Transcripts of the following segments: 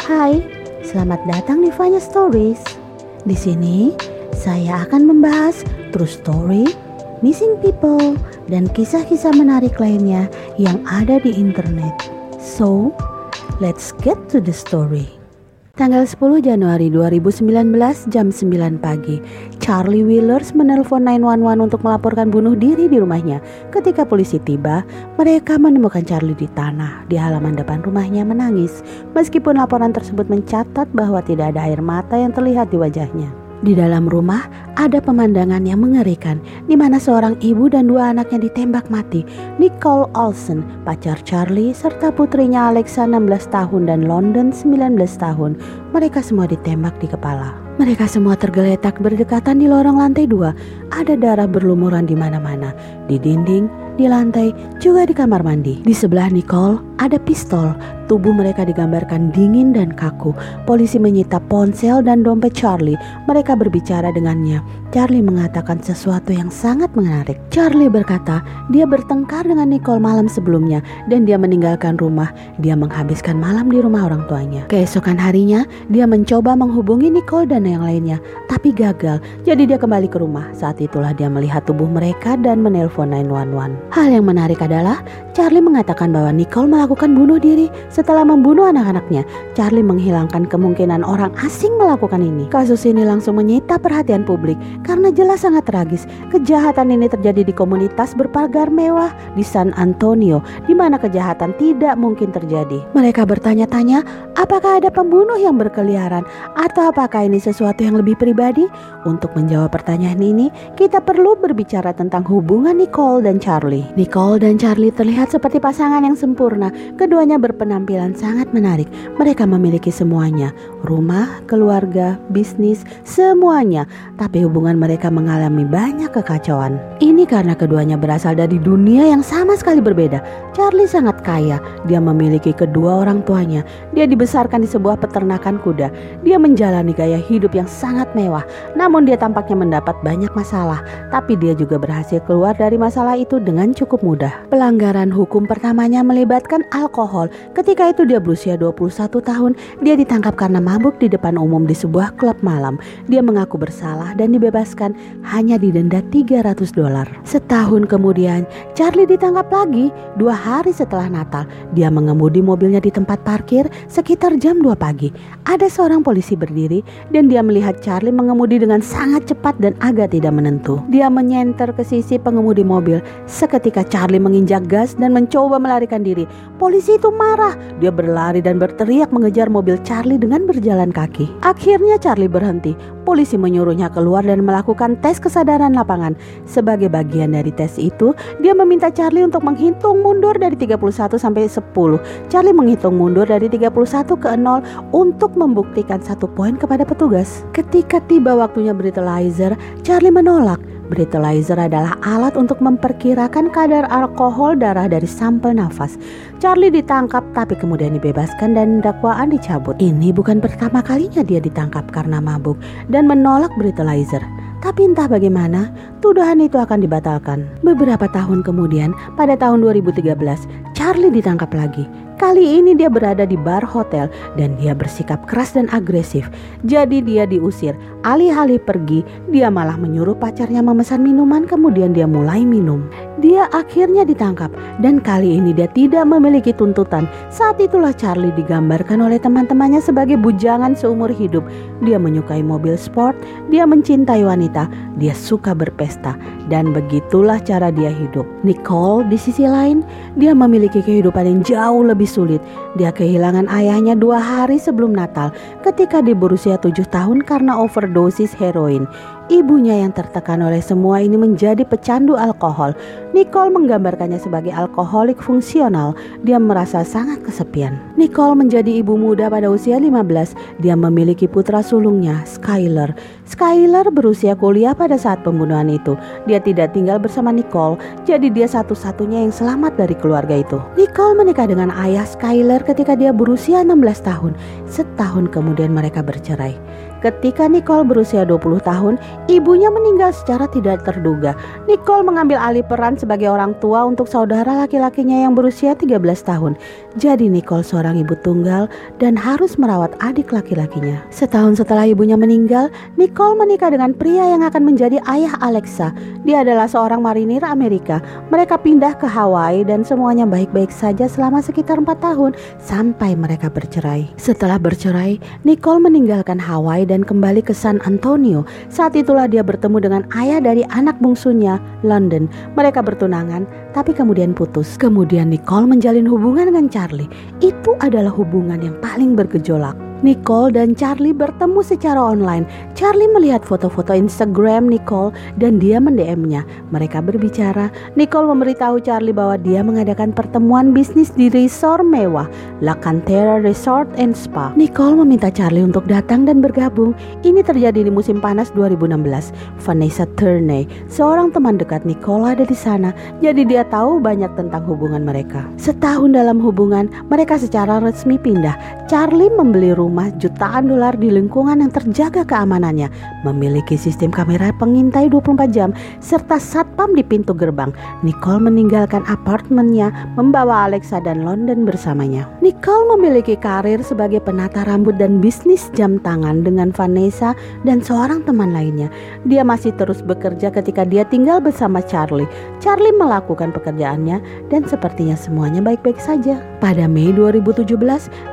Hai, selamat datang di Vanya Stories. Di sini saya akan membahas true story, missing people, dan kisah-kisah menarik lainnya yang ada di internet. So, let's get to the story. Tanggal 10 Januari 2019 jam 9 pagi, Charlie Wheelers menelpon 911 untuk melaporkan bunuh diri di rumahnya. Ketika polisi tiba, mereka menemukan Charlie di tanah di halaman depan rumahnya menangis. Meskipun laporan tersebut mencatat bahwa tidak ada air mata yang terlihat di wajahnya. Di dalam rumah ada pemandangan yang mengerikan di mana seorang ibu dan dua anaknya ditembak mati. Nicole Olsen, pacar Charlie, serta putrinya Alexa 16 tahun dan London 19 tahun. Mereka semua ditembak di kepala. Mereka semua tergeletak berdekatan di lorong lantai dua. Ada darah berlumuran di mana-mana, di dinding, di lantai, juga di kamar mandi. Di sebelah Nicole ada pistol. Tubuh mereka digambarkan dingin dan kaku. Polisi menyita ponsel dan dompet Charlie. Mereka berbicara dengannya. Charlie mengatakan sesuatu yang sangat menarik. Charlie berkata, dia bertengkar dengan Nicole malam sebelumnya dan dia meninggalkan rumah. Dia menghabiskan malam di rumah orang tuanya. Keesokan harinya, dia mencoba menghubungi Nicole dan yang lainnya, tapi gagal. Jadi dia kembali ke rumah. Saat itulah dia melihat tubuh mereka dan menelpon 911. Hal yang menarik adalah Charlie mengatakan bahwa Nicole melakukan bunuh diri setelah membunuh anak-anaknya. Charlie menghilangkan kemungkinan orang asing melakukan ini. Kasus ini langsung menyita perhatian publik karena jelas sangat tragis. Kejahatan ini terjadi di komunitas berpagar mewah di San Antonio, di mana kejahatan tidak mungkin terjadi. Mereka bertanya-tanya, apakah ada pembunuh yang berkeliaran atau apakah ini sesuatu yang lebih pribadi? Untuk menjawab pertanyaan ini, kita perlu berbicara tentang hubungan Nicole dan Charlie. Nicole dan Charlie terlihat seperti pasangan yang sempurna. Keduanya berpenampilan sangat menarik. Mereka memiliki semuanya: rumah, keluarga, bisnis, semuanya. Tapi hubungan mereka mengalami banyak kekacauan. Ini karena keduanya berasal dari dunia yang sama sekali berbeda. Charlie sangat kaya. Dia memiliki kedua orang tuanya. Dia dibesarkan di sebuah peternakan kuda. Dia menjalani gaya hidup yang sangat mewah. Namun dia tampaknya mendapat banyak masalah. Tapi dia juga berhasil keluar dari masalah itu dengan cukup mudah. Pelanggaran hukum pertamanya melibatkan alkohol. Ketika itu dia berusia 21 tahun, dia ditangkap karena mabuk di depan umum di sebuah klub malam. Dia mengaku bersalah dan dibebaskan hanya didenda 300 dolar. Setahun kemudian, Charlie ditangkap lagi dua hari setelah Natal. Dia mengemudi mobilnya di tempat parkir sekitar jam 2 pagi. Ada seorang polisi berdiri dan dia melihat Charlie mengemudi dengan sangat cepat dan agak tidak menentu. Dia menyenter ke sisi pengemudi mobil. Seketika Charlie menginjak gas dan mencoba melarikan diri. Polisi itu marah. Dia berlari dan berteriak mengejar mobil Charlie dengan berjalan kaki. Akhirnya Charlie berhenti. Polisi menyuruhnya keluar dan melakukan tes kesadaran lapangan. Sebagai bagian dari tes itu, dia meminta Charlie untuk menghitung mundur dari 31 sampai 10. Charlie menghitung mundur dari 31 ke 0 untuk membuktikan satu poin kepada petugas. Ketika tiba waktunya breathalyzer, Charlie menolak. Breathalyzer adalah alat untuk memperkirakan kadar alkohol darah dari sampel nafas. Charlie ditangkap tapi kemudian dibebaskan dan dakwaan dicabut. Ini bukan pertama kalinya dia ditangkap karena mabuk dan menolak breathalyzer. Tapi entah bagaimana, tuduhan itu akan dibatalkan. Beberapa tahun kemudian, pada tahun 2013, Charlie ditangkap lagi. Kali ini dia berada di bar hotel dan dia bersikap keras dan agresif. Jadi dia diusir. Alih-alih pergi, dia malah menyuruh pacarnya memesan minuman kemudian dia mulai minum. Dia akhirnya ditangkap dan kali ini dia tidak memiliki tuntutan. Saat itulah Charlie digambarkan oleh teman-temannya sebagai bujangan seumur hidup. Dia menyukai mobil sport, dia mencintai wanita, dia suka berpesta dan begitulah cara dia hidup. Nicole di sisi lain, dia memiliki kehidupan yang jauh lebih sulit. Dia kehilangan ayahnya dua hari sebelum Natal ketika dia berusia tujuh tahun karena overdosis heroin. Ibunya yang tertekan oleh semua ini menjadi pecandu alkohol. Nicole menggambarkannya sebagai alkoholik fungsional. Dia merasa sangat kesepian. Nicole menjadi ibu muda pada usia 15. Dia memiliki putra sulungnya, Skyler. Skyler berusia kuliah pada saat pembunuhan itu. Dia tidak tinggal bersama Nicole, jadi dia satu-satunya yang selamat dari keluarga itu. Nicole menikah dengan ayah Skyler ketika dia berusia 16 tahun. Setahun kemudian mereka bercerai. Ketika Nicole berusia 20 tahun, ibunya meninggal secara tidak terduga. Nicole mengambil alih peran sebagai orang tua untuk saudara laki-lakinya yang berusia 13 tahun. Jadi Nicole seorang ibu tunggal dan harus merawat adik laki-lakinya. Setahun setelah ibunya meninggal, Nicole menikah dengan pria yang akan menjadi ayah Alexa. Dia adalah seorang marinir Amerika. Mereka pindah ke Hawaii dan semuanya baik-baik saja selama sekitar 4 tahun sampai mereka bercerai. Setelah bercerai, Nicole meninggalkan Hawaii dan kembali ke San Antonio. Saat itulah dia bertemu dengan ayah dari anak bungsunya, London. Mereka bertunangan, tapi kemudian putus. Kemudian Nicole menjalin hubungan dengan Charlie. Itu adalah hubungan yang paling bergejolak. Nicole dan Charlie bertemu secara online. Charlie melihat foto-foto Instagram Nicole dan dia mendm-nya. Mereka berbicara. Nicole memberitahu Charlie bahwa dia mengadakan pertemuan bisnis di resort mewah, La Cantera Resort and Spa. Nicole meminta Charlie untuk datang dan bergabung. Ini terjadi di musim panas 2016. Vanessa Turney, seorang teman dekat Nicole ada di sana, jadi dia tahu banyak tentang hubungan mereka. Setahun dalam hubungan, mereka secara resmi pindah. Charlie membeli rumah rumah jutaan dolar di lingkungan yang terjaga keamanannya, memiliki sistem kamera pengintai 24 jam, serta satpam di pintu gerbang. Nicole meninggalkan apartemennya, membawa Alexa dan London bersamanya. Nicole memiliki karir sebagai penata rambut dan bisnis jam tangan dengan Vanessa dan seorang teman lainnya. Dia masih terus bekerja ketika dia tinggal bersama Charlie. Charlie melakukan pekerjaannya dan sepertinya semuanya baik-baik saja. Pada Mei 2017,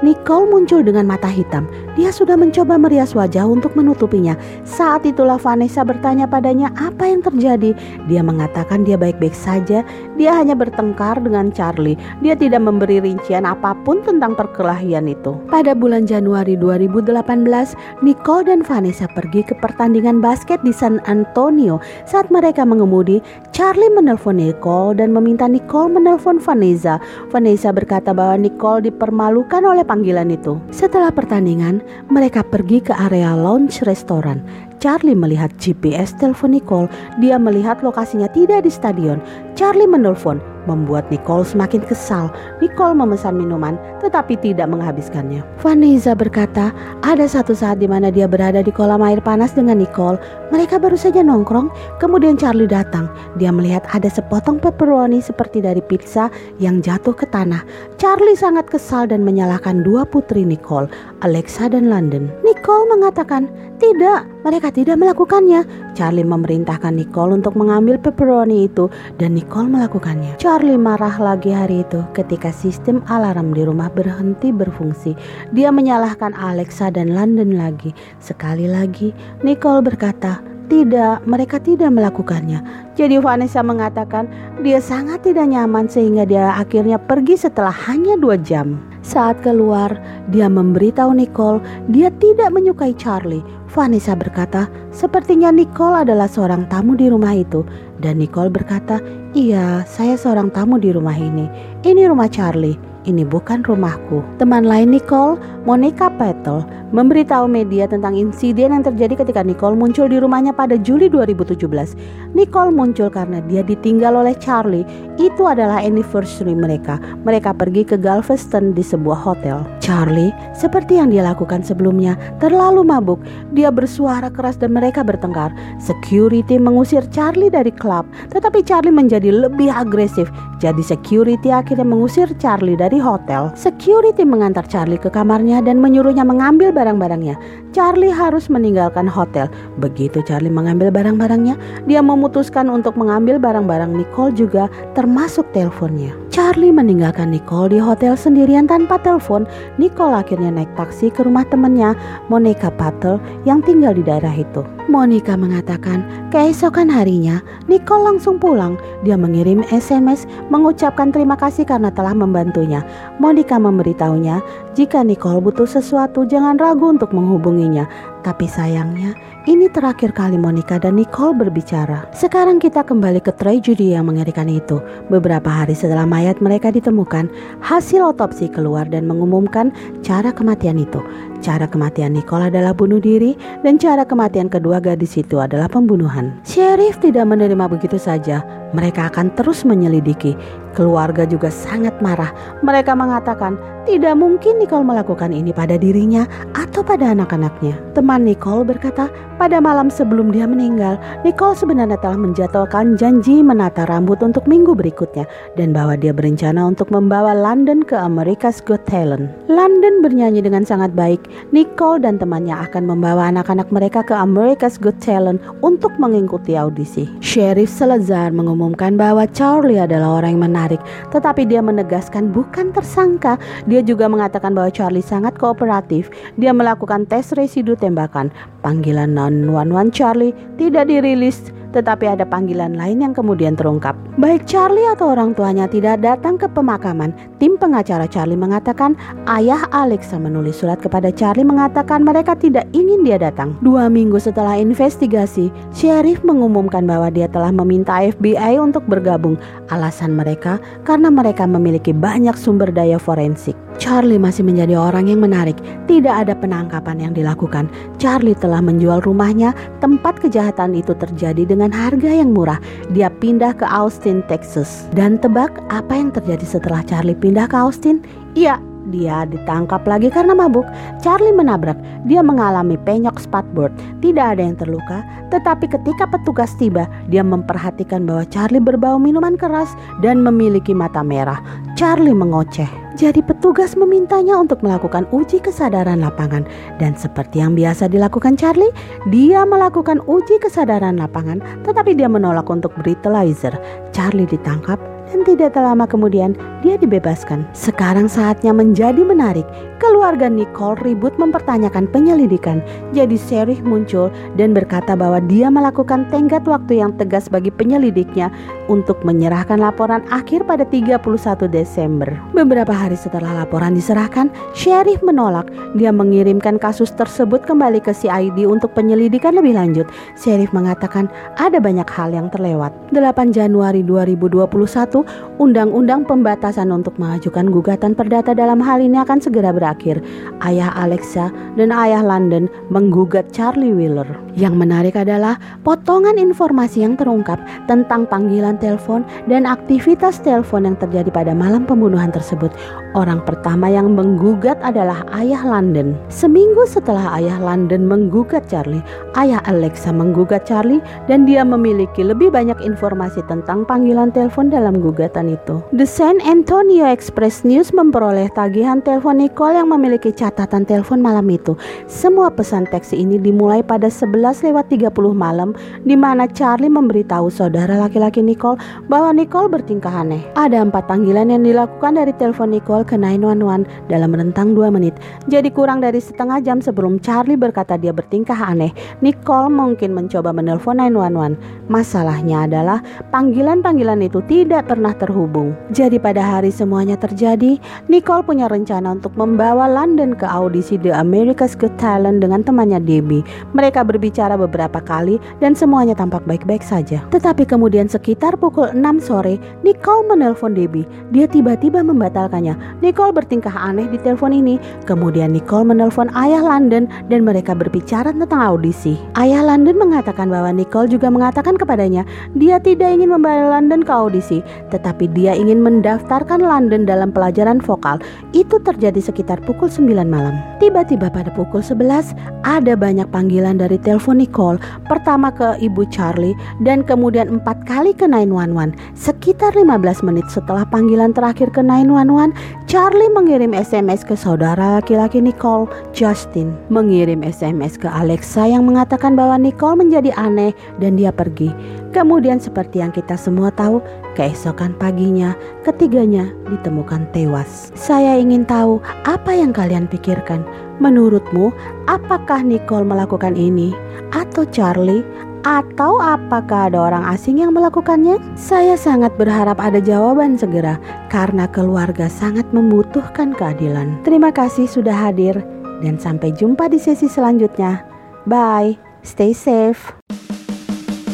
Nicole muncul dengan mata hitam hitam. Dia sudah mencoba merias wajah untuk menutupinya. Saat itulah Vanessa bertanya padanya apa yang terjadi. Dia mengatakan dia baik-baik saja. Dia hanya bertengkar dengan Charlie. Dia tidak memberi rincian apa pun tentang perkelahian itu. Pada bulan Januari 2018, Nicole dan Vanessa pergi ke pertandingan basket di San Antonio. Saat mereka mengemudi, Charlie menelpon Nicole dan meminta Nicole menelpon Vanessa. Vanessa berkata bahwa Nicole dipermalukan oleh panggilan itu. Setelah pertandingan pertandingan, mereka pergi ke area lounge restoran. Charlie melihat GPS telepon Nicole. Dia melihat lokasinya tidak di stadion. Charlie menelpon, membuat Nicole semakin kesal. Nicole memesan minuman tetapi tidak menghabiskannya. Vanessa berkata, ada satu saat di mana dia berada di kolam air panas dengan Nicole. Mereka baru saja nongkrong, kemudian Charlie datang. Dia melihat ada sepotong pepperoni seperti dari pizza yang jatuh ke tanah. Charlie sangat kesal dan menyalahkan dua putri Nicole, Alexa dan London. Nicole mengatakan, tidak, mereka tidak melakukannya. Charlie memerintahkan Nicole untuk mengambil pepperoni itu dan Nicole melakukannya. Charlie marah lagi hari itu ketika sistem alarm di rumah berhenti berfungsi. Dia menyalahkan Alexa dan London lagi. Sekali lagi, Nicole berkata, tidak, mereka tidak melakukannya. Jadi Vanessa mengatakan dia sangat tidak nyaman sehingga dia akhirnya pergi setelah hanya dua jam. Saat keluar, dia memberitahu Nicole dia tidak menyukai Charlie. Vanessa berkata, sepertinya Nicole adalah seorang tamu di rumah itu. Dan Nicole berkata, iya saya seorang tamu di rumah ini. Ini rumah Charlie, ini bukan rumahku. Teman lain Nicole, Monica Petel, memberitahu media tentang insiden yang terjadi ketika Nicole muncul di rumahnya pada Juli 2017. Nicole muncul karena dia ditinggal oleh Charlie. Itu adalah anniversary mereka. Mereka pergi ke Galveston di sebuah hotel. Charlie, seperti yang dia lakukan sebelumnya, terlalu mabuk. Dia bersuara keras dan mereka bertengkar. Security mengusir Charlie dari klub, tetapi Charlie menjadi lebih agresif. Jadi security akhirnya mengusir Charlie dari hotel. Security mengantar Charlie ke kamarnya dan menyuruhnya mengambil barang-barangnya. Charlie harus meninggalkan hotel. Begitu Charlie mengambil barang-barangnya, dia memutuskan untuk mengambil barang-barang Nicole juga termasuk teleponnya. Charlie meninggalkan Nicole di hotel sendirian tanpa telepon. Nicole akhirnya naik taksi ke rumah temannya, Monica Patel, yang tinggal di daerah itu. Monica mengatakan, keesokan harinya, Nicole langsung pulang. Dia mengirim SMS mengucapkan terima kasih karena telah membantunya. Monica memberitahunya, jika Nicole butuh sesuatu, jangan ragu untuk menghubunginya. Tapi sayangnya, ini terakhir kali Monica dan Nicole berbicara. Sekarang kita kembali ke tragedi yang mengerikan itu. Beberapa hari setelah mayat mereka ditemukan, hasil otopsi keluar dan mengumumkan cara kematian itu. Cara kematian Nicole adalah bunuh diri dan cara kematian kedua gadis itu adalah pembunuhan. Sheriff tidak menerima begitu saja. Mereka akan terus menyelidiki. Keluarga juga sangat marah. Mereka mengatakan tidak mungkin Nicole melakukan ini pada dirinya atau pada anak-anaknya. Teman Nicole berkata, pada malam sebelum dia meninggal, Nicole sebenarnya telah menjatuhkan janji menata rambut untuk minggu berikutnya dan bahwa dia berencana untuk membawa London ke America's Got Talent. London bernyanyi dengan sangat baik. Nicole dan temannya akan membawa anak-anak mereka ke America's Got Talent untuk mengikuti audisi. Sheriff Salazar mengumumkan bahwa Charlie adalah orang yang menarik, tetapi dia menegaskan bukan tersangka. Dia juga mengatakan bahwa Charlie sangat kooperatif. Dia melakukan tes residu tembakan. Panggilan 911 Charlie tidak dirilis tetapi ada panggilan lain yang kemudian terungkap. Baik Charlie atau orang tuanya tidak datang ke pemakaman. Tim pengacara Charlie mengatakan ayah Alexa menulis surat kepada Charlie mengatakan mereka tidak ingin dia datang. Dua minggu setelah investigasi, sheriff mengumumkan bahwa dia telah meminta FBI untuk bergabung. Alasan mereka karena mereka memiliki banyak sumber daya forensik. Charlie masih menjadi orang yang menarik. Tidak ada penangkapan yang dilakukan. Charlie telah menjual rumahnya. Tempat kejahatan itu terjadi dengan harga yang murah. Dia pindah ke Austin, Texas. Dan tebak apa yang terjadi setelah Charlie pindah ke Austin? Iya, dia ditangkap lagi karena mabuk. Charlie menabrak. Dia mengalami penyok spatboard. Tidak ada yang terluka, tetapi ketika petugas tiba, dia memperhatikan bahwa Charlie berbau minuman keras dan memiliki mata merah. Charlie mengoceh. Jadi petugas memintanya untuk melakukan uji kesadaran lapangan dan seperti yang biasa dilakukan Charlie, dia melakukan uji kesadaran lapangan tetapi dia menolak untuk breathalyzer. Charlie ditangkap dan tidak lama kemudian dia dibebaskan. Sekarang saatnya menjadi menarik. Keluarga Nicole ribut mempertanyakan penyelidikan. Jadi Sheriff muncul dan berkata bahwa dia melakukan tenggat waktu yang tegas bagi penyelidiknya untuk menyerahkan laporan akhir pada 31 Desember. Beberapa hari setelah laporan diserahkan, Sheriff menolak. Dia mengirimkan kasus tersebut kembali ke CID untuk penyelidikan lebih lanjut. Sheriff mengatakan ada banyak hal yang terlewat. 8 Januari 2021, Undang-Undang Pembatasan batasan untuk mengajukan gugatan perdata dalam hal ini akan segera berakhir. Ayah Alexa dan ayah London menggugat Charlie Wheeler. Yang menarik adalah potongan informasi yang terungkap tentang panggilan telepon dan aktivitas telepon yang terjadi pada malam pembunuhan tersebut. Orang pertama yang menggugat adalah ayah London. Seminggu setelah ayah London menggugat Charlie, ayah Alexa menggugat Charlie dan dia memiliki lebih banyak informasi tentang panggilan telepon dalam gugatan itu. The San Antonio Express News memperoleh tagihan telepon Nicole yang memiliki catatan telepon malam itu. Semua pesan teks ini dimulai pada 11 lewat 30 malam di mana Charlie memberitahu saudara laki-laki Nicole bahwa Nicole bertingkah aneh. Ada empat panggilan yang dilakukan dari telepon Nicole ke 911 dalam rentang 2 menit. Jadi kurang dari setengah jam sebelum Charlie berkata dia bertingkah aneh, Nicole mungkin mencoba menelpon 911. Masalahnya adalah panggilan-panggilan itu tidak pernah terhubung. Jadi pada hari semuanya terjadi, Nicole punya rencana untuk membawa London ke audisi The America's Got Talent dengan temannya Debbie. Mereka berbicara beberapa kali dan semuanya tampak baik-baik saja. Tetapi kemudian sekitar pukul 6 sore, Nicole menelpon Debbie. Dia tiba-tiba membatalkannya. Nicole bertingkah aneh di telepon ini. Kemudian Nicole menelpon ayah London dan mereka berbicara tentang audisi. Ayah London mengatakan bahwa Nicole juga mengatakan kepadanya dia tidak ingin membawa London ke audisi, tetapi dia ingin mendaftar mengantarkan London dalam pelajaran vokal itu terjadi sekitar pukul 9 malam. Tiba-tiba pada pukul 11 ada banyak panggilan dari telepon Nicole. Pertama ke ibu Charlie dan kemudian empat kali ke 911. Sekitar 15 menit setelah panggilan terakhir ke 911, Charlie mengirim SMS ke saudara laki-laki Nicole, Justin. Mengirim SMS ke Alexa yang mengatakan bahwa Nicole menjadi aneh dan dia pergi. Kemudian seperti yang kita semua tahu, keesokan paginya ketiganya ditemukan tewas. Saya ingin tahu apa yang kalian pikirkan. Menurutmu, apakah Nicole melakukan ini? Atau Charlie? Atau apakah ada orang asing yang melakukannya? Saya sangat berharap ada jawaban segera karena keluarga sangat membutuhkan keadilan. Terima kasih sudah hadir dan sampai jumpa di sesi selanjutnya. Bye, stay safe.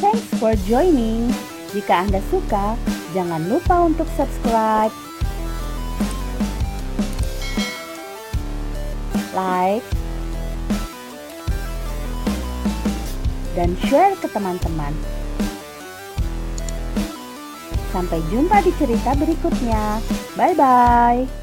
Thanks for joining. Jika Anda suka, jangan lupa untuk subscribe, like, dan share ke teman-teman. Sampai jumpa di cerita berikutnya. Bye bye.